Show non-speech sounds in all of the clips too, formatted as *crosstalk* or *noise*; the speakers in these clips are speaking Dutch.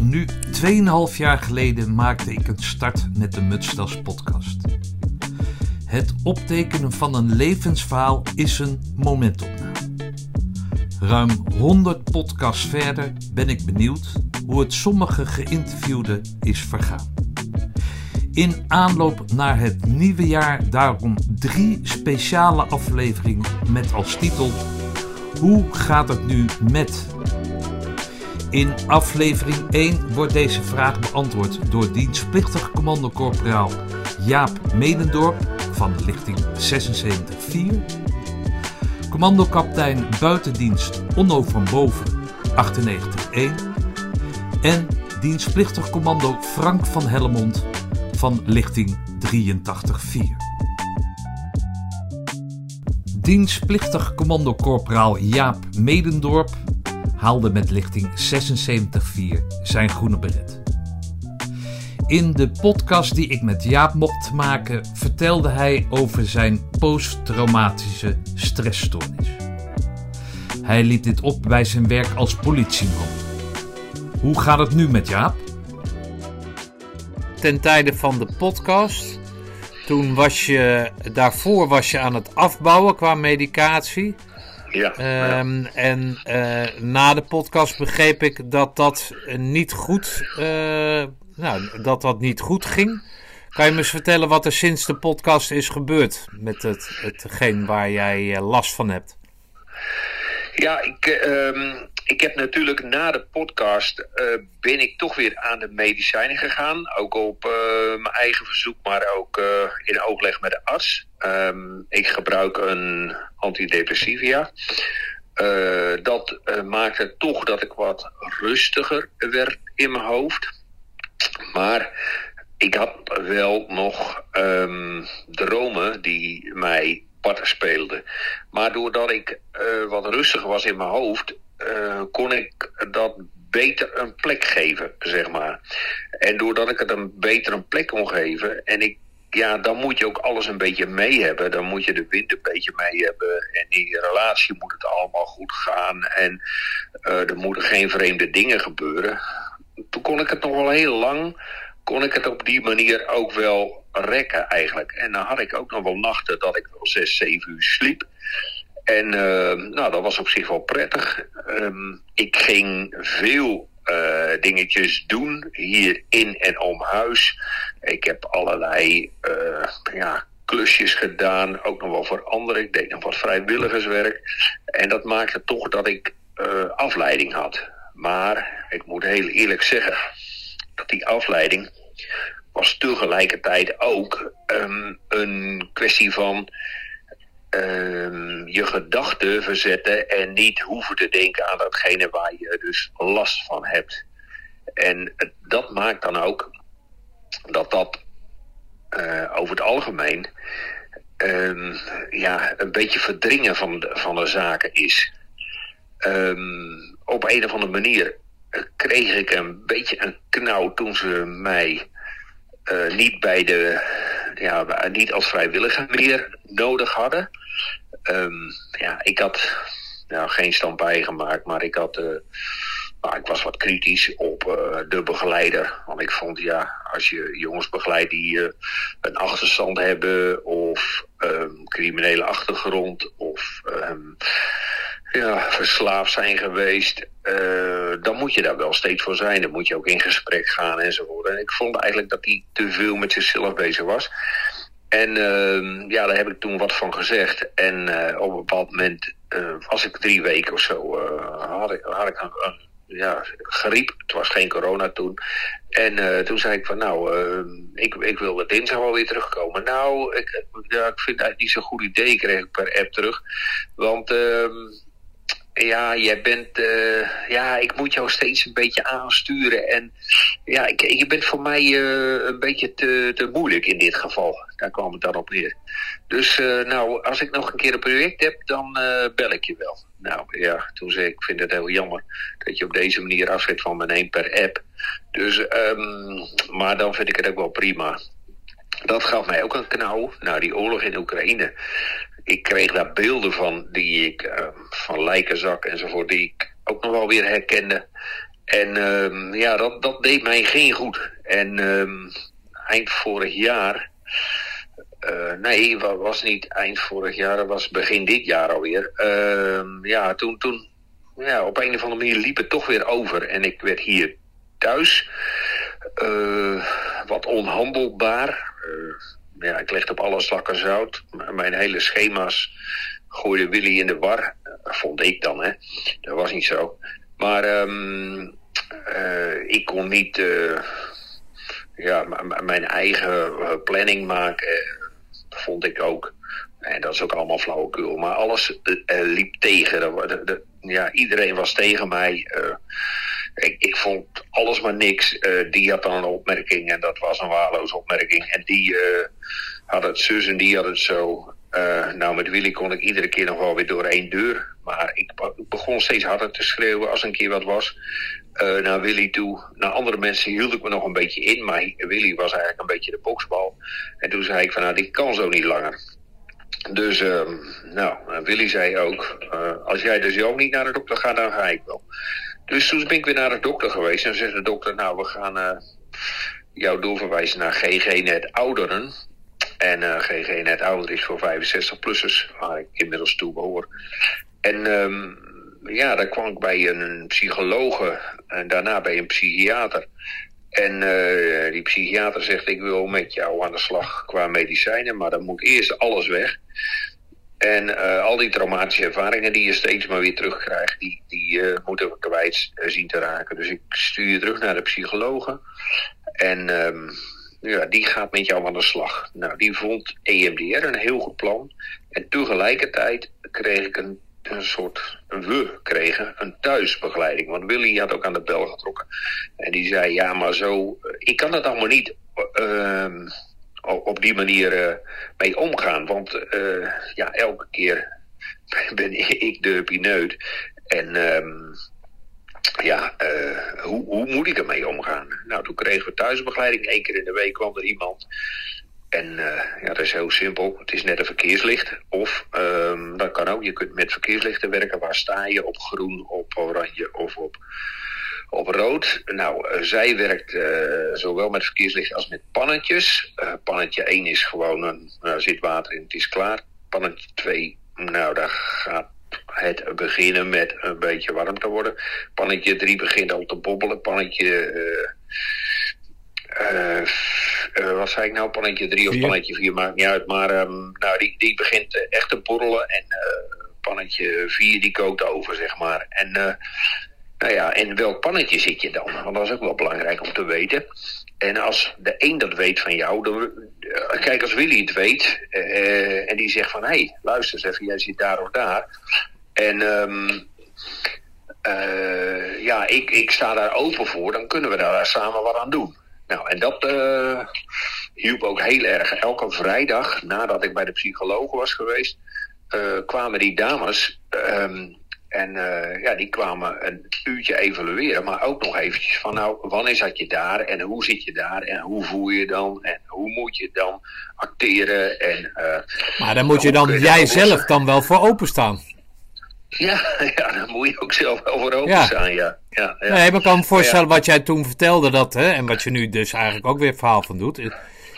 Nu 2,5 jaar geleden maakte ik een start met de Mutstas podcast. Het optekenen van een levensverhaal is een momentopname. Ruim 100 podcasts verder ben ik benieuwd hoe het sommige geïnterviewden is vergaan. In aanloop naar het nieuwe jaar daarom drie speciale afleveringen met als titel Hoe gaat het nu met? In aflevering 1 wordt deze vraag beantwoord door dienstplichtig commandocorporaal Jaap Medendorp van lichting 764, commandokaptein buitendienst Onno van Boven 981 en dienstplichtig commando Frank van Hellemond van lichting 834. Dienstplichtig commando-corporaal Jaap Medendorp haalde met lichting 76-4 zijn groene beret. In de podcast die ik met Jaap mocht maken, vertelde hij over zijn posttraumatische stressstoornis. Hij liep dit op bij zijn werk als politieman. Hoe gaat het nu met Jaap? Ten tijde van de podcast. Toen was je, daarvoor was je aan het afbouwen qua medicatie. Ja. Ehm, en eh, na de podcast begreep ik dat dat niet goed, eh, nou, dat dat niet goed ging. Kan je me eens vertellen wat er sinds de podcast is gebeurd met het, hetgeen waar jij eh, last van hebt? Ja, ik, ehm, ik heb natuurlijk na de podcast ben ik toch weer aan de medicijnen gegaan. Ook op mijn eigen verzoek, maar ook in overleg met de arts. Um, ik gebruik een antidepressiva. Uh, dat uh, maakte toch dat ik wat rustiger werd in mijn hoofd. Maar ik had wel nog um, dromen die mij parten speelden. Maar doordat ik uh, wat rustiger was in mijn hoofd, kon ik dat beter een plek geven, zeg maar. En doordat ik het een beter een plek kon geven en ik ja, dan moet je ook alles een beetje mee hebben. Dan moet je de wind een beetje mee hebben. En in je relatie moet het allemaal goed gaan. En uh, er moeten geen vreemde dingen gebeuren. Toen kon ik het nog wel heel lang, kon ik het op die manier ook wel rekken eigenlijk. En dan had ik ook nog wel nachten dat ik wel zes, zeven uur sliep. En uh, nou, dat was op zich wel prettig. Um, ik ging veel uh, dingetjes doen hier in en om huis. Ik heb allerlei uh, ja, klusjes gedaan, ook nog wel voor anderen. Ik deed nog wat vrijwilligerswerk. En dat maakte toch dat ik uh, afleiding had. Maar ik moet heel eerlijk zeggen dat die afleiding was tegelijkertijd ook um, een kwestie van je gedachten verzetten en niet hoeven te denken aan datgene waar je dus last van hebt. En dat maakt dan ook dat dat uh, over het algemeen um, ja, een beetje verdringen van de, van de zaken is. Um, op een of andere manier kreeg ik een beetje een knauw toen ze mij uh, niet bij de ja, niet als vrijwilliger meer nodig hadden. Um, ja, ik had nou, geen stand bijgemaakt, maar ik had. Uh, nou, ik was wat kritisch op uh, de begeleider. Want ik vond, ja, als je jongens begeleidt die uh, een achterstand hebben of um, criminele achtergrond of um, ja, verslaafd zijn geweest, uh, dan moet je daar wel steeds voor zijn. Dan moet je ook in gesprek gaan enzovoort. En ik vond eigenlijk dat hij te veel met zichzelf bezig was. En uh, ja, daar heb ik toen wat van gezegd. En uh, op een bepaald moment was ik drie weken of zo, had ik, had ik een, een ja, griep. Het was geen corona toen. En toen zei ik van nou, ik, ik wil dinsdag wel weer terugkomen. Nou, ik, ja, ik vind het eigenlijk niet zo'n goed idee, kreeg ik per app terug. Want ehm, ja, jij bent, uh, ja, ik moet jou steeds een beetje aansturen. En ja, ik, je bent voor mij uh, een beetje te, te moeilijk in dit geval. Daar kwam het dan op neer. Dus uh, nou, als ik nog een keer een project heb, dan bel ik je wel. Nou ja, toen zei ik, ik vind het heel jammer dat je op deze manier afzet van mijn een per app. Dus, um, maar dan vind ik het ook wel prima. Dat gaf mij ook een knauw. Nou, die oorlog in Oekraïne ik kreeg daar beelden van die ik uh, van lijkenzak enzovoort, die ik ook nog wel weer herkende. En ehm, ja, dat, dat deed mij geen goed. En ehm, eind vorig jaar. Uh, nee, was niet eind vorig jaar, was begin dit jaar alweer. Uh, ja, toen, toen ja, op een of andere manier liep het toch weer over. En ik werd hier thuis uh, wat onhandelbaar. Ja, ik legde op alle slakken zout. Mijn hele schema's gooide Willy in de war. Vond ik dan, hè. Dat was niet zo. Maar um, ik kon niet ja, mijn eigen planning maken vond ik ook. En dat is ook allemaal flauwekul. Maar alles liep tegen. De, de, ja, iedereen was tegen mij. Uh, ik, ik, vond alles maar niks. Uh, die had dan een opmerking en dat was een waardeloze opmerking. En die had het zus en die had het zo. nou, met Willy kon ik iedere keer nog wel weer door één deur. Maar ik begon steeds harder te schreeuwen als een keer wat was. Naar Willy toe. Naar andere mensen hield ik me nog een beetje in. Maar Willy was eigenlijk een beetje de boksbal. En toen zei ik van nou, die kan zo niet langer. Dus, uh, nou, Willy zei ook, uh, als jij dus ook niet naar de dokter gaat, dan ga ik wel. Dus toen ben ik weer naar de dokter geweest. En zei de dokter, nou, we gaan uh, jou doorverwijzen naar GG Net Ouderen. En GG Net Ouderen is voor 65-plussers, waar ik inmiddels toe behoor. En um, ja, daar kwam ik bij een psychologe en daarna bij een psychiater. En uh, die psychiater zegt, ik wil met jou aan de slag qua medicijnen, maar dan moet eerst alles weg. En uh, al die traumatische ervaringen die je steeds maar weer terugkrijgt, die, die uh, moeten we kwijt zien te raken. Dus ik stuur je terug naar de psychologe. En um, ja, die gaat met jou aan de slag. Nou, die vond EMDR een heel goed plan. En tegelijkertijd kreeg ik een een soort we kregen, een thuisbegeleiding. Want Willy had ook aan de bel getrokken. En die zei, ja, maar zo, ik kan het allemaal niet uh, op die manier uh, mee omgaan. Want uh, ja, elke keer *laughs* ben ik de pineut. En um, ja, hoe, hoe moet ik ermee omgaan? Nou, toen kregen we thuisbegeleiding. Eén keer in de week kwam er iemand en uh, ja, dat is heel simpel. Het is net een verkeerslicht. Of um, dat kan ook. Je kunt met verkeerslichten werken. Waar sta je? Op groen, op oranje of op, op rood. Nou, uh, zij werkt uh, zowel met verkeerslicht als met pannetjes. pannetje 1 is gewoon een zit water in, het is klaar. Pannetje 2, nou, daar gaat het beginnen met een beetje warm te worden. Pannetje 3 begint al te bobbelen. Pannetje uh, wat zei ik nou, pannetje 3 of pannetje 4, maakt niet uit. Maar um, nou, die, die begint echt te borrelen. En pannetje 4 die kookt over, zeg maar. En nou ja, in welk pannetje zit je dan? Want dat is ook wel belangrijk om te weten. En als de een dat weet van jou, dan, kijk als Willy het weet en die zegt van hé, hey, luister eens even, jij zit daar of daar. En um, ja, ik, ik sta daar open voor, dan kunnen we daar samen wat aan doen. Nou, en dat uh, hielp ook heel erg. Elke vrijdag, nadat ik bij de psycholoog was geweest, uh, kwamen die dames. Um, en uh, ja, die kwamen een uurtje evalueren, maar ook nog eventjes van nou, wanneer zat je daar en hoe zit je daar en hoe voel je dan en hoe moet je dan acteren en... maar dan moet je dan jij zelf dan wel voor openstaan. *laughs* Ja, ja, daar moet je ook zelf wel voor open ja. zijn, ja. ja, ja. Nee, maar ik kan me voorstellen wat jij toen vertelde, dat, hè, en wat je nu dus eigenlijk ook weer verhaal van doet,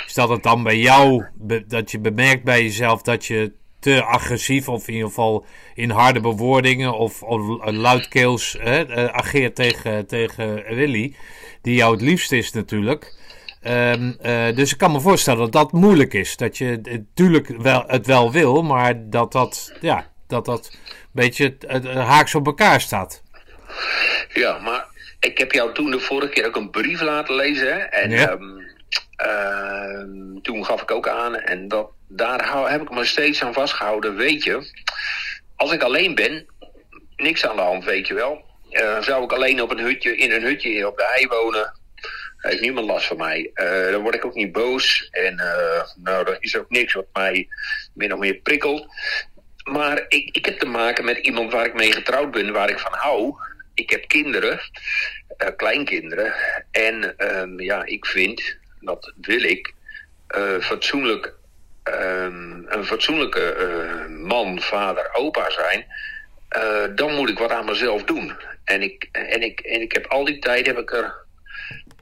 is dat het dan bij jou, dat je bemerkt bij jezelf dat je te agressief of in ieder geval in harde bewoordingen of, of luidkeels hè, uh, ageert tegen, tegen Willy, die jou het liefst is natuurlijk. Um, uh, dus ik kan me voorstellen dat dat moeilijk is. Dat je natuurlijk wel, het wel wil, maar dat dat, ja, dat dat beetje haaks op elkaar staat. Ja, maar ik heb jou toen de vorige keer ook een brief laten lezen. Hè? En ja. um, uh, toen gaf ik ook aan, en dat, daar heb ik me steeds aan vastgehouden. Weet je, als ik alleen ben, niks aan de hand, weet je wel. Uh, zou ik alleen op een hutje, in een hutje op de hei wonen, heeft niemand last van mij. Uh, dan word ik ook niet boos. En uh, nou, er is ook niks wat mij min of meer prikkelt. Maar ik, ik heb te maken met iemand waar ik mee getrouwd ben, waar ik van hou. Ik heb kinderen, uh, kleinkinderen. En um, ja, ik vind, dat wil ik, uh, fatsoenlijk, um, een fatsoenlijke uh, man, vader, opa zijn. dan moet ik wat aan mezelf doen. En ik, en, ik, en ik heb al die tijd heb ik er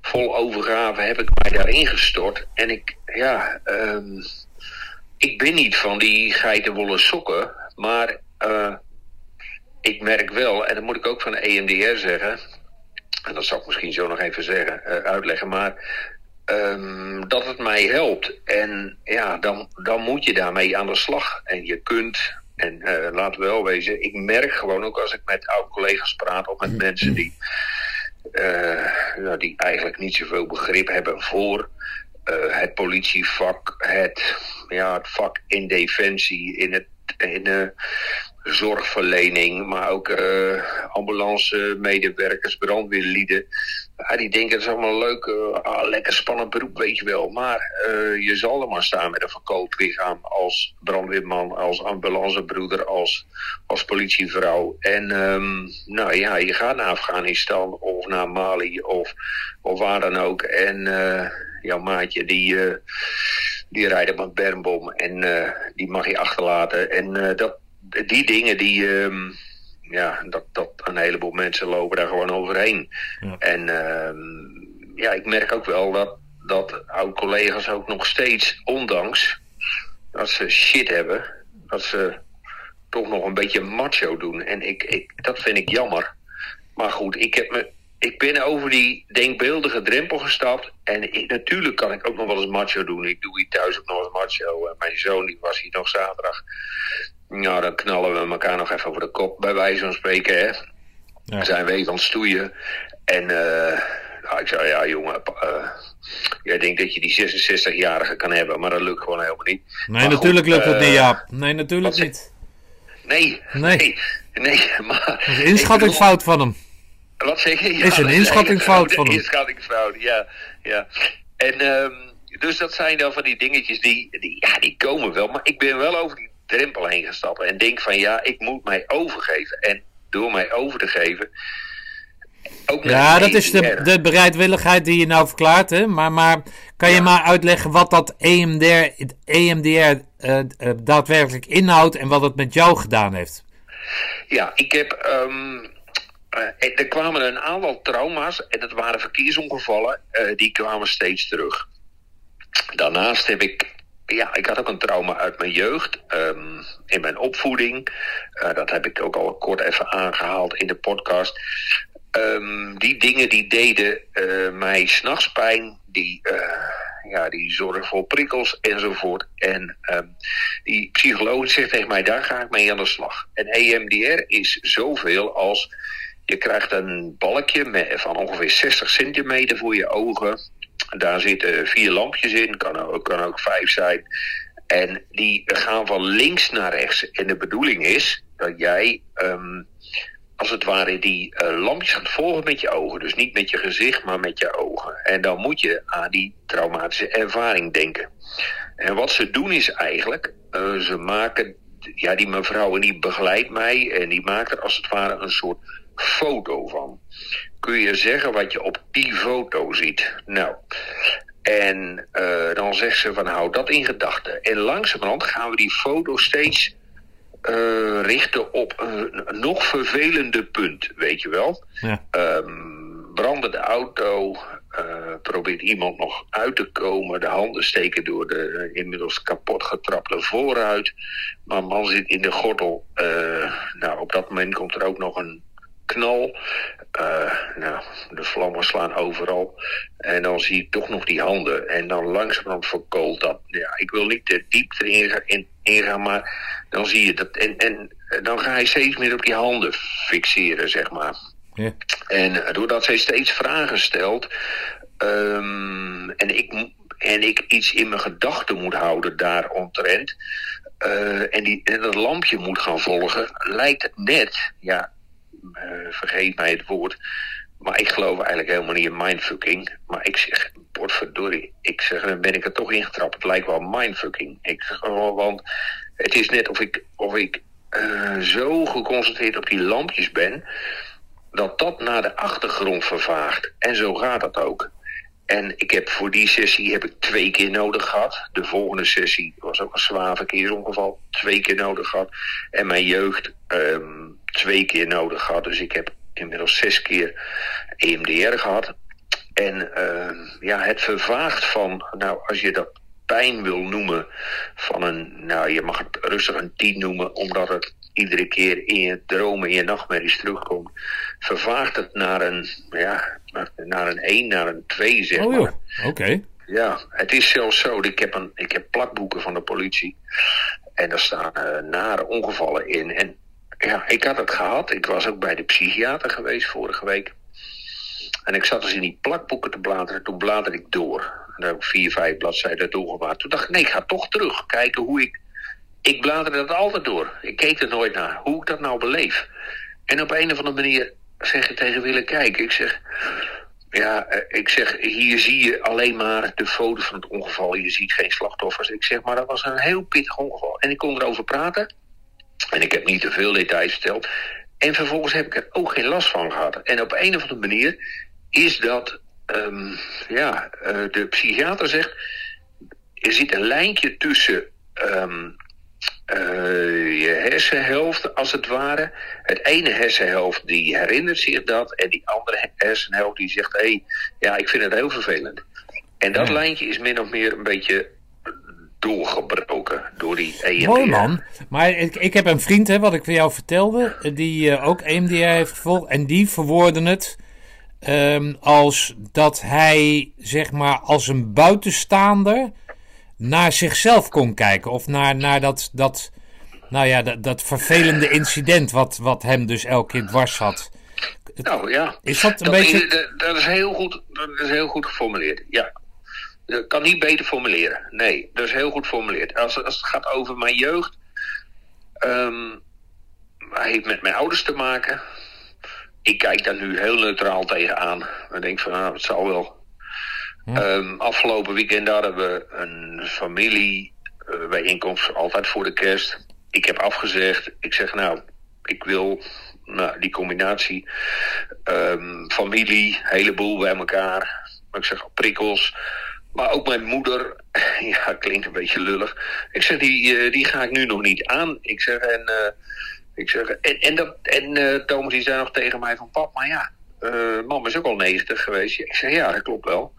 vol overgave heb ik mij daarin gestort. En ik, ja, um, ik ben niet van die geitenwolle sokken, maar uh, ik merk wel, en dat moet ik ook van de EMDR zeggen, en dat zal ik misschien zo nog even zeggen, uh, uitleggen, maar um, dat het mij helpt. En ja, dan, dan moet je daarmee aan de slag. En je kunt, en uh, laat wel wezen, ik merk gewoon ook als ik met oude collega's praat of met mensen die, uh, die eigenlijk niet zoveel begrip hebben voor het politievak, het, ja, het vak in defensie, in het in de zorgverlening, maar ook uh, ambulance medewerkers, brandweerlieden. Ja, die denken het is allemaal leuk, uh, ah, lekker spannend beroep, weet je wel. Maar je zal er maar staan met een verkoold lichaam als brandweerman, als ambulancebroeder, als, als politievrouw. En um, nou ja, je gaat naar Afghanistan of naar Mali of, of waar dan ook. En jouw maatje die die rijden met bermbom en uh, die mag je achterlaten. En uh, dat, die dingen die, um, ja, dat, dat een heleboel mensen lopen daar gewoon overheen. Ja. En um, ja, ik merk ook wel dat, dat oud-collega's ook nog steeds, ondanks dat ze shit hebben, dat ze toch nog een beetje macho doen. En ik, ik, dat vind ik jammer. Maar goed, ik heb me ik ben over die denkbeeldige drempel gestapt. En ik, natuurlijk kan ik ook nog wel eens macho doen. Ik doe hier thuis ook nog eens macho. En mijn zoon die was hier nog zaterdag. Nou, dan knallen we elkaar nog even over de kop, bij wijze van spreken. Hè. Ja. Zijn we even aan het stoeien. En uh, nou, ik zei, ja jongen, uh, jij denkt dat je die 66-jarige kan hebben, maar dat lukt gewoon helemaal niet. Nee, maar natuurlijk goed, lukt het uh, niet, ja. Nee, natuurlijk niet. Nee, nee, nee, nee, *laughs* maar... Inschattingsfout van hem. Wat zeg je? Ja, is een inschattingsfout *laughs* van hem. inschattingsfout, ja. ja. En um, dus dat zijn dan van die dingetjes die, die, ja, die komen wel. Maar ik ben wel over die drempel heen gestapt. En denk van ja, ik moet mij overgeven. En door mij over te geven... Ook ja, dat is de, de bereidwilligheid die je nou verklaart. Hè? Maar, maar kan je maar uitleggen wat dat EMDR, EMDR uh, uh, daadwerkelijk inhoudt en wat het met jou gedaan heeft? Ja, ik heb um, uh, er kwamen een aantal trauma's, en dat waren verkeersongevallen, uh, die kwamen steeds terug. Daarnaast heb ik, ja, ik had ook een trauma uit mijn jeugd, um, in mijn opvoeding. Uh, dat heb ik ook al kort even aangehaald in de podcast. Um, die dingen die deden mij s'nachts pijn, die, ja, die zorgen voor prikkels enzovoort. En um, die psycholoog zegt tegen mij, daar ga ik mee aan de slag. En EMDR is zoveel als je krijgt een balkje van ongeveer 60 centimeter voor je ogen. Daar zitten vier lampjes in, kan ook, kan ook vijf zijn. En die gaan van links naar rechts. En de bedoeling is dat jij, um, als het ware, die uh, lampjes gaat volgen met je ogen. Dus niet met je gezicht, maar met je ogen. En dan moet je aan die traumatische ervaring denken. En wat ze doen is eigenlijk, uh, ze maken, ja, die mevrouw en die begeleidt mij en die maakt er als het ware een soort foto van. Kun je zeggen wat je op die foto ziet? Nou, en uh, dan zegt ze van hou dat in gedachten. En langzamerhand gaan we die foto steeds uh, richten op een nog vervelende punt, weet je wel. Ja. Um, brandende auto, uh, probeert iemand nog uit te komen. De handen steken door de inmiddels kapot getrapte vooruit. Maar man zit in de gordel. Uh, nou, op dat moment komt er ook nog een knal. Nou, de vlammen slaan overal. En dan zie je toch nog die handen. En dan langzamerhand verkoolt dat. Ja, ik wil niet te diep erin in, ingaan, maar dan zie je dat. En, en dan ga je steeds meer op die handen fixeren, zeg maar. En doordat zij steeds vragen stelt. Um, en ik en ik iets in mijn gedachten moet houden daaromtrent. Uh, en, die, en dat lampje moet gaan volgen, lijkt het net, ja, uh, vergeet mij het woord. Maar ik geloof eigenlijk helemaal niet in mindfucking. Maar ik zeg, potverdorie. Ik zeg, dan ben ik er toch ingetrapt. Het lijkt wel mindfucking. Ik zeg, oh, want het is net of ik, of ik zo geconcentreerd op die lampjes ben. Dat dat naar de achtergrond vervaagt. En zo gaat dat ook. En ik heb voor die sessie heb ik twee keer nodig gehad. De volgende sessie was ook een zwaar verkeersongeval. Twee keer nodig gehad. En mijn jeugd um, twee keer nodig gehad. Dus ik heb inmiddels zes keer EMDR gehad. En uh, ja, het vervaagt van, nou, als je dat pijn wil noemen, van een, nou, je mag het rustig een 10 noemen, omdat het iedere keer in je dromen, in je nachtmerries terugkomt, vervaagt het naar een, ja, naar een 1, naar een 2, zeg oh, maar. Oké. Ja, het is zelfs zo, ik heb, een, ik heb plakboeken van de politie en daar staan uh, nare ongevallen in. En ja, ik had het gehad. Ik was ook bij de psychiater geweest vorige week. En ik zat dus in die plakboeken te bladeren. Toen bladerde ik door. En daar heb ik vier, vijf bladzijden doorgemaakt. Toen dacht ik, nee, ik ga toch terug kijken hoe ik... Ik bladerde dat altijd door. Ik keek er nooit naar. Hoe ik dat nou beleef. En op een of andere manier zeg ik tegen Willem, kijken. Ik zeg... Ja, eh, ik zeg, hier zie je alleen maar de foto van het ongeval. Je ziet geen slachtoffers. Ik zeg, maar dat was een heel pittig ongeval. En ik kon erover praten. En ik heb niet te veel details verteld. En vervolgens heb ik er ook geen last van gehad. En op een of andere manier is dat, um, ja, uh, de psychiater zegt, er zit een lijntje tussen um, uh, je hersenhelft, als het ware. Het ene hersenhelft die herinnert zich dat, en die andere hersenhelft die zegt, hé, hey, ja, ik vind het heel vervelend. En dat ja. lijntje is min of meer een beetje doorgebroken door die EMDR. Mooi man. Maar ik, ik heb een vriend, hè, wat ik voor jou vertelde, die uh, ook EMDR heeft gevolgd. En die verwoorden het um, als dat hij, zeg maar, als een buitenstaander naar zichzelf kon kijken. Of naar, naar dat, dat, nou ja, dat, dat vervelende incident wat, wat hem dus elke keer dwars had. Nou ja, is dat een dat, beetje... dat, is heel goed, dat is heel goed geformuleerd, ja. Ik kan niet beter formuleren. Nee, dat is heel goed geformuleerd. Als, als het gaat over mijn jeugd. Um, heeft met mijn ouders te maken. Ik kijk daar nu heel neutraal tegenaan. En denk van, nou, het zal wel. Hm. Um, afgelopen weekend hadden we een familiebijeenkomst, altijd voor de kerst. Ik heb afgezegd. Ik zeg, nou, ik wil nou, die combinatie. Um, familie, heleboel bij elkaar. Ik zeg, prikkels. Maar ook mijn moeder, *laughs* ja, klinkt een beetje lullig. Ik zeg, die, die ga ik nu nog niet aan. Ik zeg, en, uh, ik zeg, en, en, dat, en Thomas die zei nog tegen mij van, pap, maar ja, uh, mam is ook al 90 geweest. Ik zeg, ja, dat klopt wel.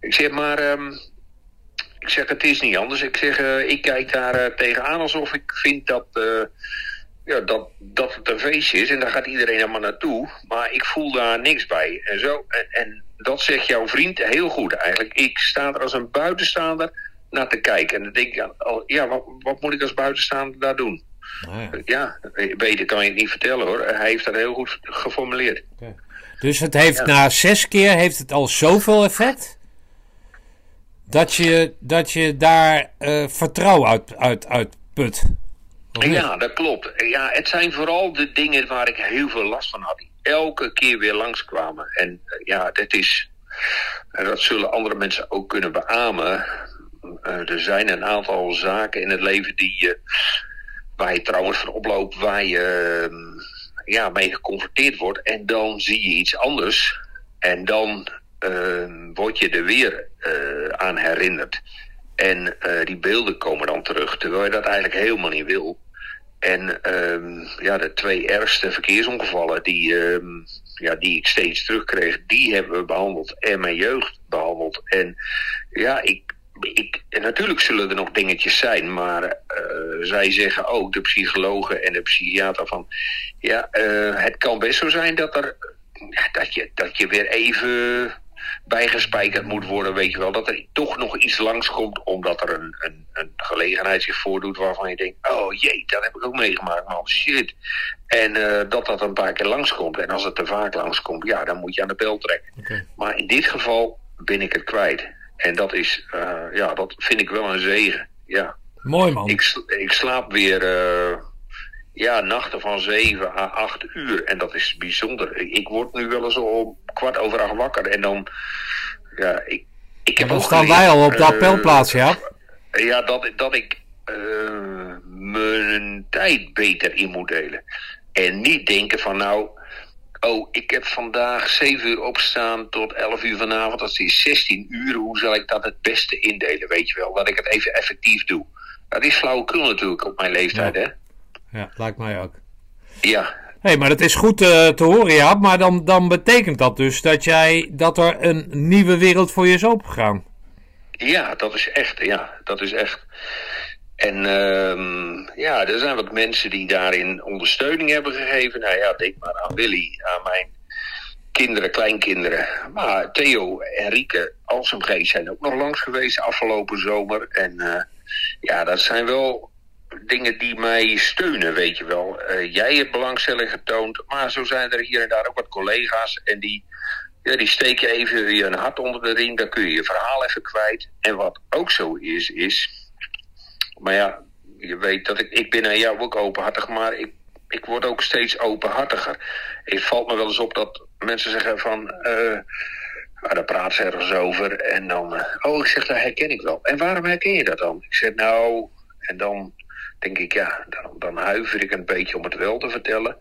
Ik zeg, maar, um, ik zeg, het is niet anders. Ik zeg, ik kijk daar tegenaan alsof ik vind dat, ja, dat, dat het een feestje is. En daar gaat iedereen helemaal naartoe. Maar ik voel daar niks bij. En zo, en, en dat zegt jouw vriend heel goed eigenlijk. Ik sta er als een buitenstaander naar te kijken. En dan denk ik, ja, wat, wat moet ik als buitenstaander daar doen? Nou ja. ja, beter kan je het niet vertellen hoor. Hij heeft dat heel goed geformuleerd. Okay. Dus het heeft ja. na zes keer heeft het al zoveel effect? Dat je, dat je daar uh, vertrouwen uit, uit, uit put? Ja, dat klopt. Ja, het zijn vooral de dingen waar ik heel veel last van had elke keer weer langskwamen. En uh, ja, dat is. En dat zullen andere mensen ook kunnen beamen. Uh, er zijn een aantal zaken in het leven die je. waar je trouwens van oploopt, waar je. Ja, mee geconfronteerd wordt. En dan zie je iets anders. En dan word je er weer aan herinnerd. En die beelden komen dan terug, terwijl je dat eigenlijk helemaal niet wil. En um, ja, de twee ergste verkeersongevallen die, um, ja, die ik steeds terugkreeg, die hebben we behandeld. En mijn jeugd behandeld. En ja, ik, ik, natuurlijk zullen er nog dingetjes zijn, maar uh, zij zeggen ook, de psychologen en de psychiater, van ja, uh, het kan best zo zijn dat er dat je, dat je weer even bijgespijkerd moet worden, weet je wel. Dat er toch nog iets langskomt omdat er een, een, een gelegenheid zich voordoet waarvan je denkt, oh jee, dat heb ik ook meegemaakt, man, shit. En uh, dat dat een paar keer langskomt. En als het te vaak langskomt, ja, dan moet je aan de bel trekken. Okay. Maar in dit geval ben ik het kwijt. En dat is, uh, ja, dat vind ik wel een zegen, ja. Mooi man. Ik, ik slaap weer... Uh, ja, nachten van 7 à 8 uur. En dat is bijzonder. Ik word nu wel eens om kwart over acht wakker. En dan, ja, ik, ik heb dan ook staan geleerd, wij al op de uh, appelplaats, ja. Ja, dat, dat ik mijn tijd beter in moet delen. En niet denken van nou, Oh, ik heb vandaag 7 uur opstaan tot 11 uur vanavond. Dat is 16 uur. Hoe zal ik dat het beste indelen, weet je wel? Dat ik het even effectief doe. Dat is flauwekul natuurlijk op mijn leeftijd, Ja. hè? Ja, lijkt mij ook. Ja, Hé, maar dat is goed eh, te horen, Jaap. Maar dan, dan betekent dat dus dat, jij, dat er een nieuwe wereld voor je is opengegaan. Ja, dat is echt. Ja, dat is echt. En ehm, ja, er zijn wat mensen die daarin ondersteuning hebben gegeven. Nou ja, denk maar aan Willy, aan mijn kinderen, kleinkinderen. Maar Theo en Rieke zijn ook nog langs geweest afgelopen zomer. En eh, ja, dat zijn wel dingen die mij steunen, weet je wel. Eh, jij hebt belangstelling getoond, maar zo zijn er hier en daar ook wat collega's. En die, ja, die steken even je een hart onder de riem, dan kun je je verhaal even kwijt. En wat ook zo is, is... Maar ja, je weet dat ik, ik ben aan jou ook openhartig, maar ik, ik word ook steeds openhartiger. Het valt me wel eens op dat mensen zeggen van... ah, daar praten ze ergens over. En dan, eh, oh, ik zeg, dat herken ik wel. En waarom herken je dat dan? Ik zeg, nou, en dan denk ik, ja, dan, dan huiver ik een beetje om het wel te vertellen.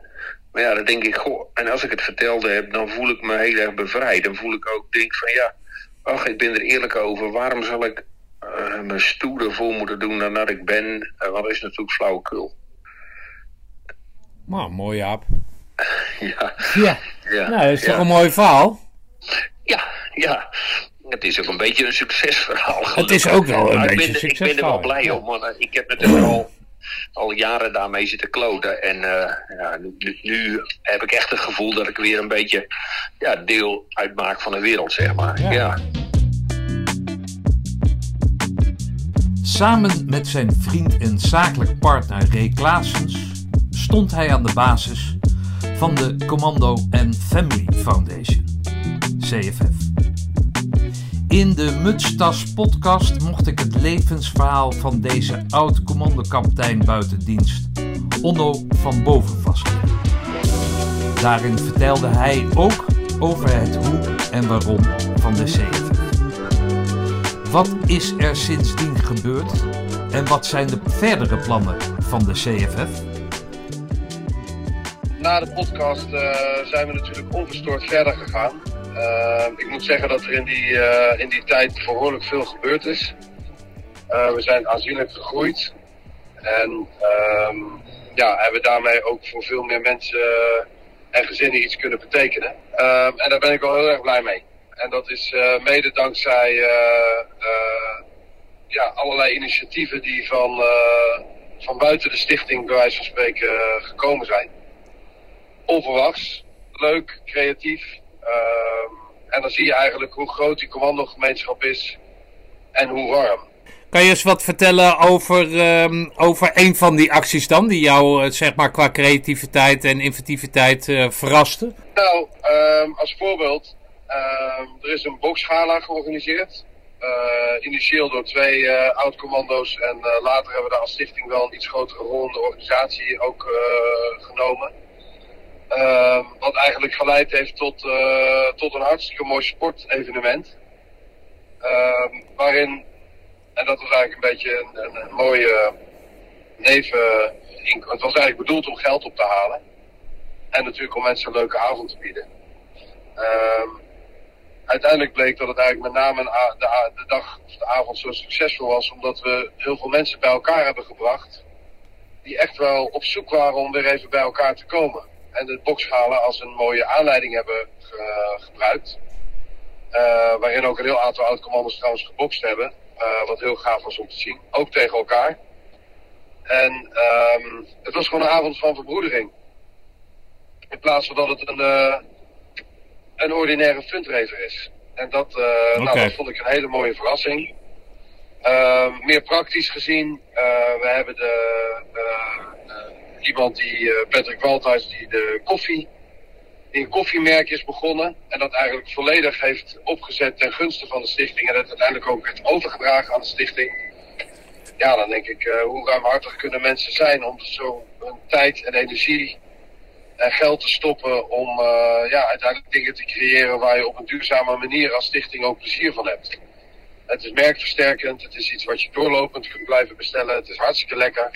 Maar ja, dan denk ik, goh, en als ik het vertelde heb, dan voel ik me heel erg bevrijd. Dan voel ik ook, denk van ja, ach, ik ben er eerlijk over. Waarom zal ik eh me stoerder voor moeten doen dan dat ik ben? Eh, want dat is natuurlijk flauwekul. Nou, mooi, Jaap. *laughs* ja, Ja. ja. Nou, dat is ja. toch een mooi verhaal? Ja, ja. Het is ook een beetje een succesverhaal. Het is ook wel een Maar ik beetje een Ik ben er wel succesverhaal, blij om, want eh, ik heb natuurlijk al, al jaren daarmee zitten kloten. En eh, ja, nu, nu, nu heb ik echt het gevoel dat ik weer een beetje ja, deel uitmaak van de wereld, zeg maar. Ja. Samen met zijn vriend en zakelijk partner Ray Klaasens stond hij aan de basis van de Commando and Family Foundation, CFF. In de Mutstas podcast mocht ik het levensverhaal van deze oud-commandokapitein buiten dienst, Onno van Boven vastleggen. Daarin vertelde hij ook over het hoe en waarom van de CFF. Wat is er sindsdien gebeurd en wat zijn de verdere plannen van de CFF? na de podcast eh, zijn we natuurlijk onverstoord verder gegaan. Eh, ik moet zeggen dat er in die, eh, in die tijd behoorlijk veel gebeurd is. We zijn aanzienlijk gegroeid. En ehm, ja, hebben daarmee ook voor veel meer mensen en gezinnen iets kunnen betekenen. Ehm, en daar ben ik wel heel erg blij mee. En dat is eh, mede dankzij eh, eh, ja, allerlei initiatieven die van, van buiten de stichting, bij wijze van spreken, gekomen zijn onverwachts, leuk, creatief. Ehm, en dan zie je eigenlijk hoe groot die commandogemeenschap is en hoe warm. Kan je eens wat vertellen over, ehm, over een van die acties dan, die jou zeg maar qua creativiteit en inventiviteit eh verraste? Nou, ehm, als voorbeeld, er is een boksgala georganiseerd. Eh, initieel door twee eh, oud-commando's en eh, later hebben we daar als stichting wel een iets grotere rol in de organisatie ook genomen. Ehm, wat eigenlijk geleid heeft tot, tot een hartstikke mooi sportevenement. Ehm, waarin, en dat was eigenlijk een beetje een, een, mooie neven... Het was eigenlijk bedoeld om geld op te halen. En natuurlijk om mensen een leuke avond te bieden. Ehm, uiteindelijk bleek dat het eigenlijk met name de, de dag of de avond zo succesvol was. Omdat we heel veel mensen bij elkaar hebben gebracht. Die echt wel op zoek waren om weer even bij elkaar te komen. En de boksgala als een mooie aanleiding hebben ge- gebruikt. Eh, waarin ook een heel aantal oud-commandos trouwens gebokst hebben. eh, wat heel gaaf was om te zien. Ook tegen elkaar. En ehm, het was gewoon een avond van verbroedering. In plaats van dat het een, eh, een ordinaire fundraiser is. En dat, eh, nou, dat vond ik een hele mooie verrassing. Ehm, meer praktisch gezien, eh, we hebben de, eh, iemand die, Patrick Walthuis, die de koffie, die een koffiemerk is begonnen. En dat eigenlijk volledig heeft opgezet ten gunste van de stichting. En dat uiteindelijk ook heeft overgedragen aan de stichting. Ja, dan denk ik, hoe ruimhartig kunnen mensen zijn om zo hun tijd en energie en geld te stoppen om eh, ja, uiteindelijk dingen te creëren waar je op een duurzame manier als stichting ook plezier van hebt. Het is merkversterkend, het is iets wat je doorlopend kunt blijven bestellen, het is hartstikke lekker.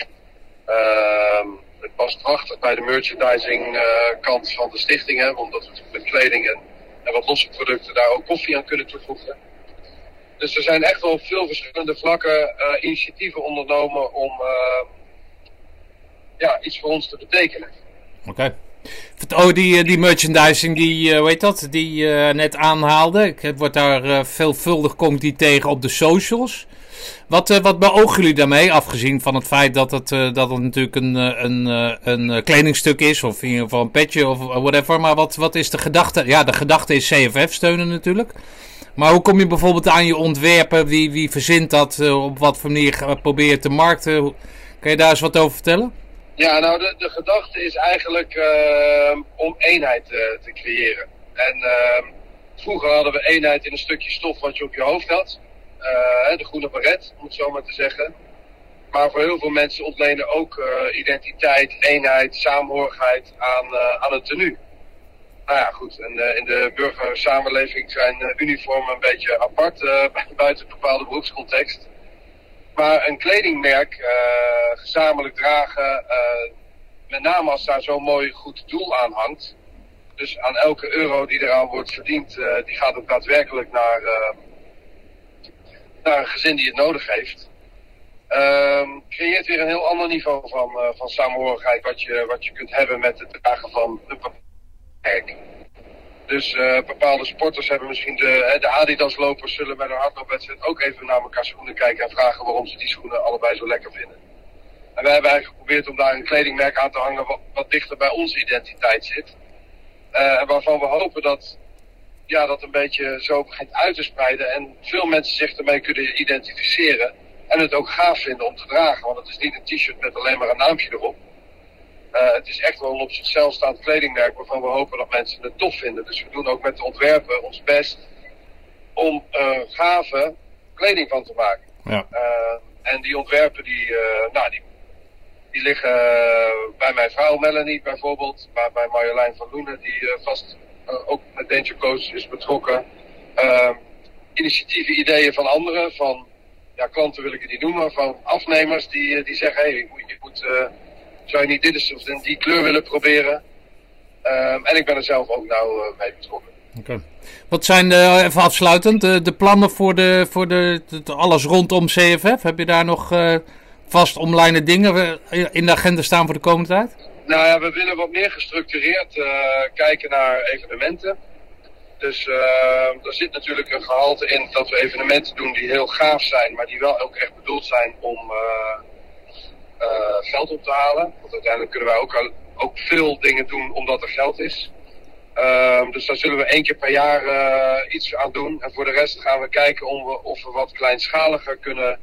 Ehm, het past prachtig bij de merchandising kant van de stichting. Hè, omdat we met kleding en, en wat losse producten daar ook koffie aan kunnen toevoegen. Dus er zijn echt wel op veel verschillende vlakken initiatieven ondernomen om ja, iets voor ons te betekenen. Oké. Oh, die, eh, die merchandising, die, uh, hoe heet dat, die je uh, net aanhaalde. Ik word daar veelvuldig komt die tegen op de socials. Wat, wat beogen jullie daarmee, afgezien van het feit dat het, dat het natuurlijk een, een, een kledingstuk is, of in ieder geval een petje of whatever. Maar wat, wat is de gedachte? Ja, de gedachte is CFF steunen natuurlijk. Maar hoe kom je bijvoorbeeld aan je ontwerpen? Wie, wie verzint dat? op wat voor manier probeer je te markten? Kan je daar eens wat over vertellen? Ja, nou, de, de gedachte is eigenlijk uh, om eenheid uh, te creëren. En uh, vroeger hadden we eenheid in een stukje stof wat je op je hoofd had. Uh, de groene baret, om het zo maar te zeggen. Maar voor heel veel mensen ontlenen ook identiteit, eenheid, saamhorigheid aan, aan het tenue. Nou ja, goed. En in de burgersamenleving zijn uniformen een beetje apart *laughs* buiten een bepaalde beroepscontext. Maar een kledingmerk uh, gezamenlijk dragen, uh, met name als daar zo'n mooi goed doel aan hangt. Dus aan elke euro die eraan wordt verdiend, uh, die gaat ook daadwerkelijk naar, naar een gezin die het nodig heeft. Ehm, creëert weer een heel ander niveau van, van samenhorigheid wat je, wat je kunt hebben met het dragen van een merk. Dus uh, bepaalde sporters hebben misschien de, de Adidas-lopers zullen bij de hardloopwedstrijd ook even naar elkaar schoenen kijken en vragen waarom ze die schoenen allebei zo lekker vinden. En wij hebben eigenlijk geprobeerd om daar een kledingmerk aan te hangen wat, dichter bij onze identiteit zit. En waarvan we hopen dat ja, dat een beetje zo begint uit te spreiden en veel mensen zich ermee kunnen identificeren. En het ook gaaf vinden om te dragen, want het is niet een t-shirt met alleen maar een naampje erop. Uh, het is echt wel een op zichzelf staand kledingmerk waarvan we hopen dat mensen het tof vinden. Dus we doen ook met de ontwerpen ons best om uh, gave kleding van te maken. Ja. Uh, en die ontwerpen die, nou, die, die liggen bij mijn vrouw Melanie bijvoorbeeld, maar bij Marjolein van Loenen die vast ook met Danger Coach is betrokken. Ehm, initiatieven, ideeën van anderen, van ja, klanten wil ik het niet noemen, van afnemers die, die zeggen hey, je moet, je moet zou je niet dit is, of die kleur willen proberen. Um, en ik ben er zelf ook nou uh, mee betrokken. Okay. Wat zijn, de, even afsluitend, de, de, plannen voor, de, voor de, de, alles rondom CFF? Heb je daar nog uh, vast omlijnen dingen in de agenda staan voor de komende tijd? Nou ja, we willen wat meer gestructureerd uh, kijken naar evenementen. Dus er zit natuurlijk een gehalte in dat we evenementen doen die heel gaaf zijn, maar die wel ook echt bedoeld zijn om uh, geld op te halen. Want uiteindelijk kunnen wij ook, ook veel dingen doen omdat er geld is. Uh, dus daar zullen we één keer per jaar uh, iets aan doen. En voor de rest gaan we kijken om we, of we wat kleinschaliger kunnen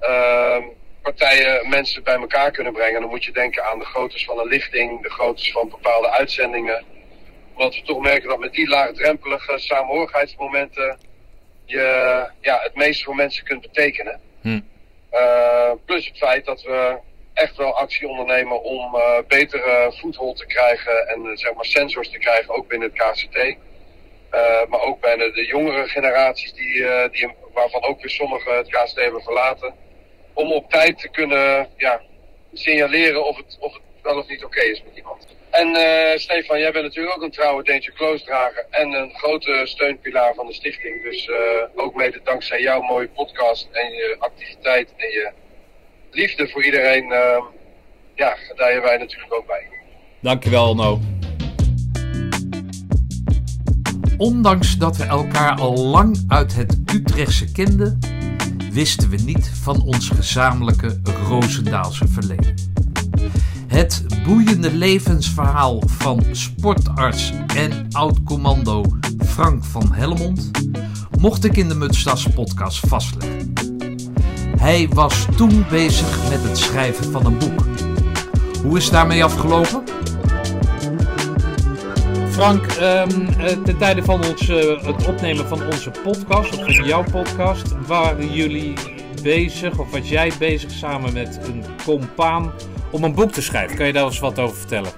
uh, partijen, mensen bij elkaar kunnen brengen. Dan moet je denken aan de groottes van een lichting, de groottes van bepaalde uitzendingen. Want we toch merken dat met die laagdrempelige samenhorigheidsmomenten je ja, het meeste voor mensen kunt betekenen. Hm. Uh, plus het feit dat we echt wel actie ondernemen om uh, betere voethold te krijgen en uh, zeg maar sensors te krijgen, ook binnen het KCT. maar ook bij de, jongere generaties, die, die, waarvan ook weer sommigen het KCT hebben verlaten. Om op tijd te kunnen ja, signaleren of het, of het wel of niet oké is met iemand. En uh, Stefan, jij bent natuurlijk ook een trouwe Danger Close drager en een grote steunpilaar van de stichting. Dus uh, ook mede dankzij jouw mooie podcast en je activiteit en je liefde voor iedereen, uh, ja, daar wij natuurlijk ook bij. Dankjewel, No. Ondanks dat we elkaar al lang uit het Utrechtse kenden, wisten we niet van ons gezamenlijke Roosendaalse verleden. Het boeiende levensverhaal van sportarts en oud-commando Frank van Helmond mocht ik in de Mutstas podcast vastleggen. Hij was toen bezig met het schrijven van een boek. Hoe is daarmee afgelopen? Frank, um, ten tijde van ons, uh, het opnemen van onze podcast, of van jouw podcast, waren jullie bezig, of was jij bezig samen met een compaan om een boek te schrijven. Kan je daar eens wat over vertellen?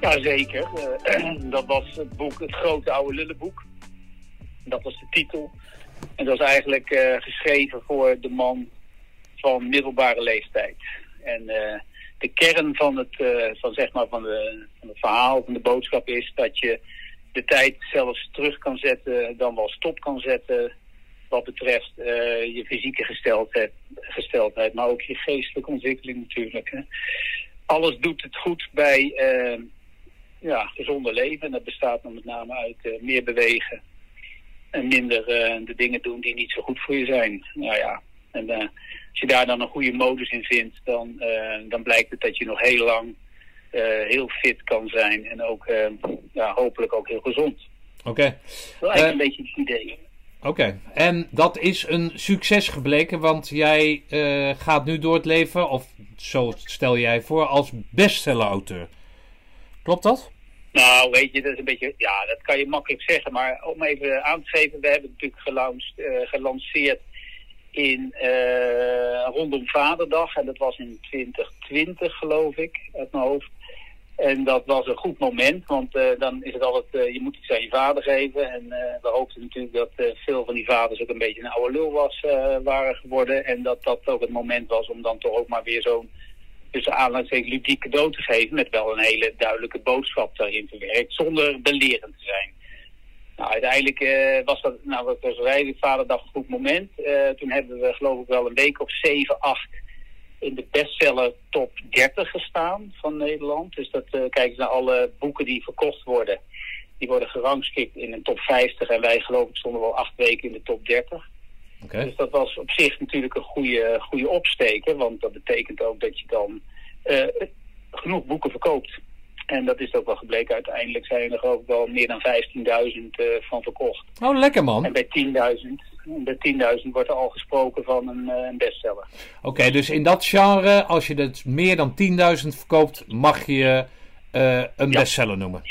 Ja, zeker. Uh, *clears throat* dat was het boek Het Grote Oude Lullenboek. Dat was de titel. En dat was eigenlijk uh, geschreven voor de man van middelbare leeftijd. En de kern van het, van, zeg maar, van, de, van het verhaal, van de boodschap is dat je de tijd zelfs terug kan zetten, dan wel stop kan zetten wat betreft je fysieke gesteldheid, gesteldheid, maar ook je geestelijke ontwikkeling natuurlijk. Hè. Alles doet het goed bij ja, gezonder leven. En dat bestaat dan met name uit meer bewegen, en minder uh, de dingen doen die niet zo goed voor je zijn. Nou ja, en uh, als je daar dan een goede modus in vindt, dan, uh, dan blijkt het dat je nog heel lang heel fit kan zijn en ook ja, hopelijk ook heel gezond. Oké. Okay. Dat is eigenlijk een beetje het idee. Oké, en dat is een succes gebleken, want jij gaat nu door het leven, of zo stel jij voor, als bestseller-auteur. Klopt dat? Nou, weet je, dat is een beetje, ja, dat kan je makkelijk zeggen. Maar om even aan te geven, we hebben natuurlijk gelanceerd, uh, gelanceerd in uh, rondom Vaderdag. En dat was in 2020, geloof ik, uit mijn hoofd. En dat was een goed moment, want uh, dan is het altijd, uh, je moet iets aan je vader geven. En uh, we hoopten natuurlijk dat veel van die vaders ook een beetje een oude lul was, waren geworden. En dat dat ook het moment was om dan toch ook maar weer zo'n tussen aanleiding ludiek cadeau te geven met wel een hele duidelijke boodschap daarin verwerkt, zonder belerend te zijn. Nou, uiteindelijk was dat, nou wat was vaderdag een goed moment. Toen hebben we geloof ik wel een week of 7, 8 in de bestseller top 30 gestaan van Nederland. Dus dat uh, kijken naar alle boeken die verkocht worden. Die worden gerangschikt in een top 50 en wij geloof ik stonden wel acht weken in de top 30. Okay. Dus dat was op zich natuurlijk een goede, goede opsteken. Want dat betekent ook dat je dan uh, genoeg boeken verkoopt. En dat is ook wel gebleken. Uiteindelijk zijn er ook wel meer dan 15.000 uh, van verkocht. Oh, lekker man. En bij 10.000 bij 10.000 wordt er al gesproken van een, uh, een bestseller. Oké, okay, dus in dat genre, als je het meer dan 10.000 verkoopt, mag je uh, een ja. bestseller noemen?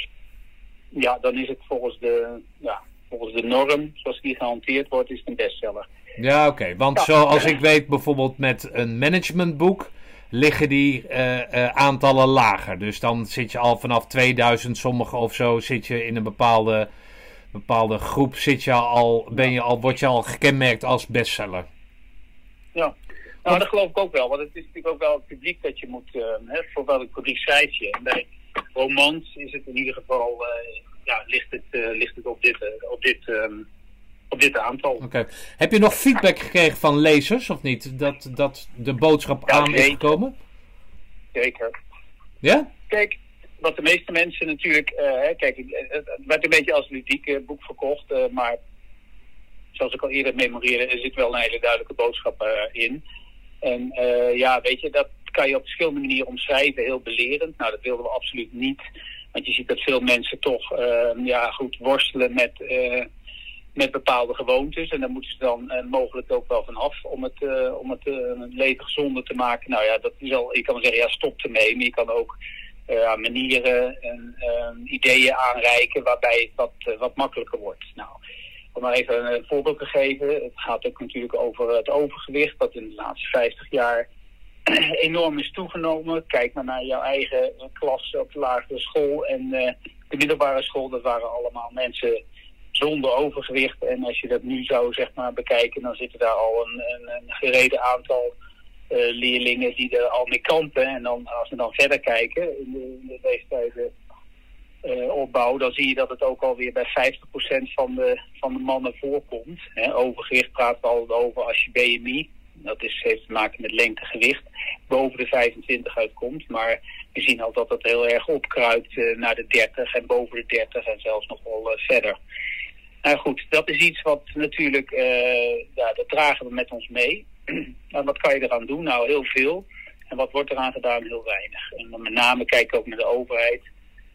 Ja, dan is het volgens de, ja, volgens de norm, zoals die gehanteerd wordt, is het een bestseller. Ja, oké. Okay. Want ja. zoals ik weet, bijvoorbeeld met een managementboek liggen die uh, uh, aantallen lager. Dus dan zit je al vanaf 2000, sommige of zo, zit je in een bepaalde, bepaalde groep, zit je al, ben je al, word je al gekenmerkt als bestseller. Ja, nou, dat geloof ik ook wel. Want het is natuurlijk ook wel het publiek dat je moet, uh, hè, voor welk publiek schrijf je. En bij romans is het in ieder geval, ja, ligt het, ligt het op dit, op dit um, op dit aantal. Oké. Heb je nog feedback gekregen van lezers of niet? Dat, dat de boodschap ja, aan is gekomen? Zeker. Ja? Kijk, wat de meeste mensen natuurlijk... Uh, kijk, het werd een beetje als ludiek boek verkocht, uh, maar zoals ik al eerder memoreerde, er zit wel een hele duidelijke boodschap uh, in. En ja, weet je, dat kan je op verschillende manieren omschrijven, heel belerend. Nou, dat wilden we absoluut niet. Want je ziet dat veel mensen toch ja, goed worstelen met met bepaalde gewoontes. En daar moeten ze dan uh, mogelijk ook wel van af om het, uh, om het, het leven gezonder te maken. Nou ja, dat is al, je kan zeggen, ja, stop ermee. Maar je kan ook manieren en ideeën aanreiken waarbij het wat, wat makkelijker wordt. Nou, om maar even een voorbeeld te geven. Het gaat ook natuurlijk over het overgewicht, dat in de laatste 50 jaar *clears throat* enorm is toegenomen. Kijk maar naar jouw eigen klas op de lagere school en de middelbare school. Dat waren allemaal mensen zonder overgewicht. En als je dat nu zou zeg maar, bekijken, dan zitten daar al een, een, een gereden aantal uh, leerlingen die er al mee kampen. En dan, als we dan verder kijken in de, in uh, opbouw, dan zie je dat het ook alweer bij 50% van de, van de mannen voorkomt. Hè, overgewicht praten we altijd over als je BMI, dat is, heeft te maken met lengte gewicht, boven de 25 uitkomt. Maar we zien al dat dat heel erg opkruipt uh, naar de 30 en boven de 30 en zelfs nog wel verder. Nou goed, dat is iets wat natuurlijk, uh, ja, dat dragen we met ons mee. *clears throat* en wat kan je eraan doen? Nou, heel veel. En wat wordt eraan gedaan? Heel weinig. En met name kijk ik ook naar de overheid.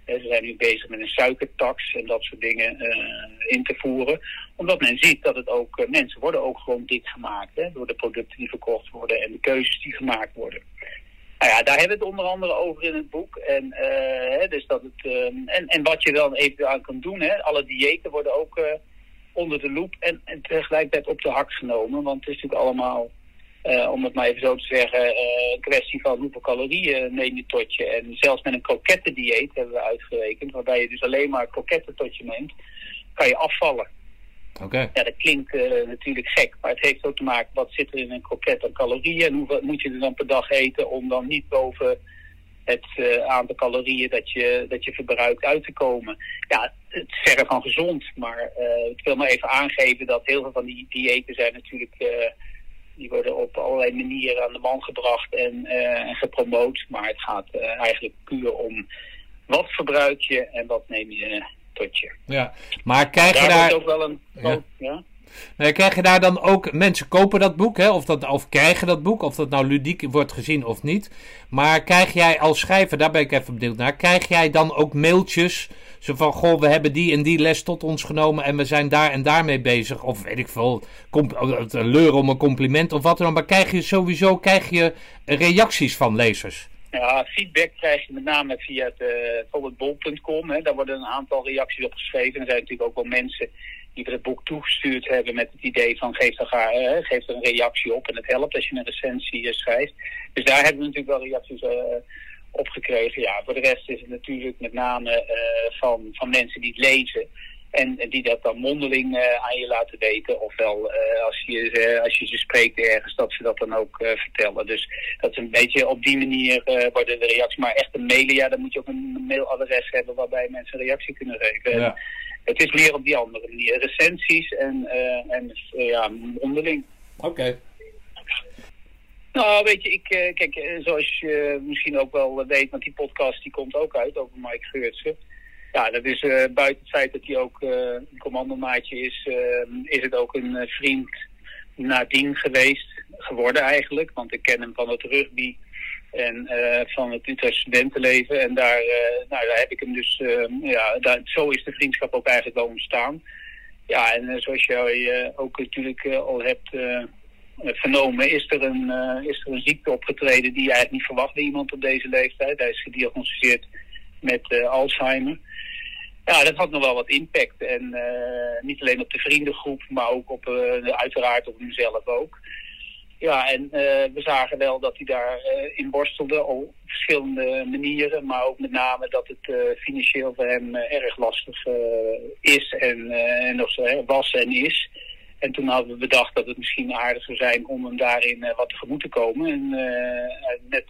Ze zijn nu bezig met een suikertax en dat soort dingen uh, in te voeren. Omdat men ziet dat het ook, mensen worden ook gewoon dik gemaakt. Hè, door de producten die verkocht worden en de keuzes die gemaakt worden. Nou ja, daar hebben we het onder andere over in het boek. En, uh, dus dat het, uh, en, en wat je dan even aan kan doen. Hè. Alle diëten worden ook uh, onder de loep en, en tegelijkertijd op de hak genomen. Want het is natuurlijk allemaal, om het maar even zo te zeggen, een kwestie van hoeveel calorieën neem je tot je. En zelfs met een krokettendieet hebben we uitgerekend, waarbij je dus alleen maar kroketten tot je neemt, kan je afvallen. Ja, dat klinkt uh, natuurlijk gek, maar het heeft ook te maken wat zit er in een kroket aan calorieën en hoeveel moet je er dan per dag eten om dan niet boven het uh, aantal calorieën dat je, dat je verbruikt uit te komen. Ja, het is verre van gezond, maar uh, ik wil maar even aangeven dat heel veel van die diëten zijn natuurlijk, uh, die worden op allerlei manieren aan de man gebracht en, en gepromoot. Maar het gaat eigenlijk puur om wat verbruik je en wat neem je Ja, maar krijg je daar... ook wel een... Ja. ja? Nee, krijg je daar dan ook, mensen kopen dat boek, hè, of, dat, of krijgen dat boek, of dat nou ludiek wordt gezien of niet. Maar krijg jij als schrijver, daar ben ik even benieuwd naar, krijg jij dan ook mailtjes, zo van, goh, we hebben die en die les tot ons genomen en we zijn daar en daarmee bezig. Of weet ik veel, het leuren om een compliment of wat dan ook. Maar krijg je sowieso krijg je reacties van lezers? Ja, feedback krijg je met name via het, uh, bijvoorbeeld bol.com. Daar worden een aantal reacties op geschreven. Er zijn natuurlijk ook wel mensen die het boek toegestuurd hebben met het idee van geef er, uh, geef er een reactie op en het helpt als je een recensie uh, schrijft. Dus daar hebben we natuurlijk wel reacties op gekregen. Ja, voor de rest is het natuurlijk met name van, van mensen die het lezen. En, en, die dat dan mondeling uh, aan je laten weten. Ofwel uh, als, je, als je ze spreekt ergens, dat ze dat dan ook vertellen. Dus dat is een beetje op die manier worden de reacties. Maar echt een mailen, ja, dan moet je ook een mailadres hebben waarbij mensen een reactie kunnen geven. Ja. Het is meer op die andere manier. Recensies en, en ja, mondeling. Oké. Nou, weet je, ik, kijk, zoals je misschien ook wel weet, want die podcast die komt ook uit over Mike Geurtsen. Ja, dat is uh, buiten het feit dat hij ook uh, een commandomaatje is, uh, is het ook een vriend nadien geweest, geworden eigenlijk. Want ik ken hem van het rugby en van het Utrecht studentenleven. En daar, nou, daar heb ik hem dus, ja, daar, zo is de vriendschap ook eigenlijk wel ontstaan. Ja, en zoals jij ook natuurlijk al hebt vernomen, is er, een, is er een ziekte opgetreden die je eigenlijk niet verwacht bij iemand op deze leeftijd. Hij is gediagnosticeerd met Alzheimer ja, dat had nog wel wat impact. En uh, niet alleen op de vriendengroep, maar ook op, uh, uiteraard op hemzelf ook. Ja, en uh, we zagen wel dat hij daar in borstelde op verschillende manieren. Maar ook met name dat het financieel voor hem erg lastig is en, en nog was en is. En toen hadden we bedacht dat het misschien aardig zou zijn om hem daarin wat tegemoet te komen. En met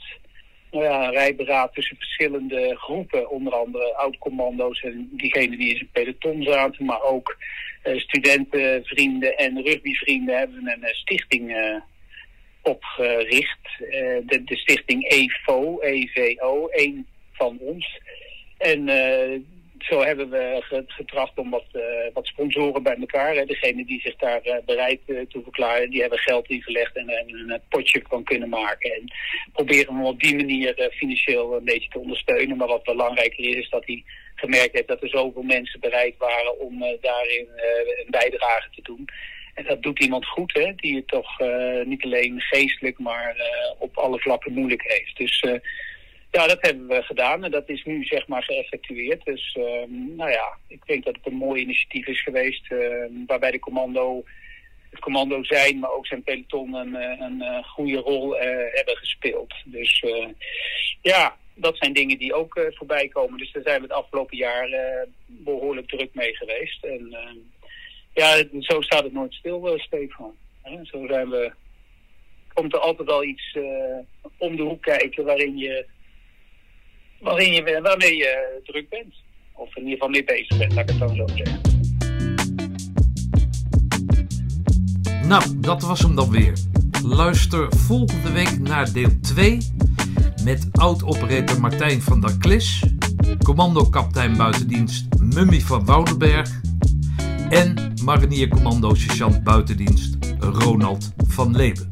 nou ja, een rijberaad tussen verschillende groepen. Onder andere oud-commando's en diegenen die in zijn peloton zaten. Maar ook uh, studentenvrienden en rugbyvrienden hebben een uh, stichting uh, opgericht. De, de, stichting EVO, EVO, één van ons. En zo hebben we getracht om wat, uh, wat sponsoren bij elkaar. Hè. Degene die zich daar uh, bereid uh, toe verklaren, die hebben geld ingelegd en een potje van kunnen maken. En proberen we op die manier financieel een beetje te ondersteunen. Maar wat belangrijker is, is dat hij gemerkt heeft dat er zoveel mensen bereid waren om daarin een bijdrage te doen. En dat doet iemand goed, hè, die het toch niet alleen geestelijk, maar op alle vlakken moeilijk heeft. Dus ja, dat hebben we gedaan en dat is nu zeg maar geëffectueerd. Dus uh, nou ja, ik denk dat het een mooi initiatief is geweest uh, waarbij de commando, het commando zijn, maar ook zijn peloton een, eh, een, eh, goede rol uh, hebben gespeeld. Dus ja, dat zijn dingen die ook voorbij komen. Dus daar zijn we het afgelopen jaar behoorlijk druk mee geweest. En ja, zo staat het nooit stil, Stefan. Zo zijn we komt er altijd wel iets om de hoek kijken waarin je waarin je, waarmee je druk bent. Of in ieder geval mee bezig bent, laat ik het dan zo zeggen. Nou, dat was hem dan weer. Luister volgende week naar deel 2 met oud-operator Martijn van der Klis, commando-kaptein buitendienst Mummy van Woudenberg en marinier-commando-sergeant buitendienst Ronald van Leeuwen.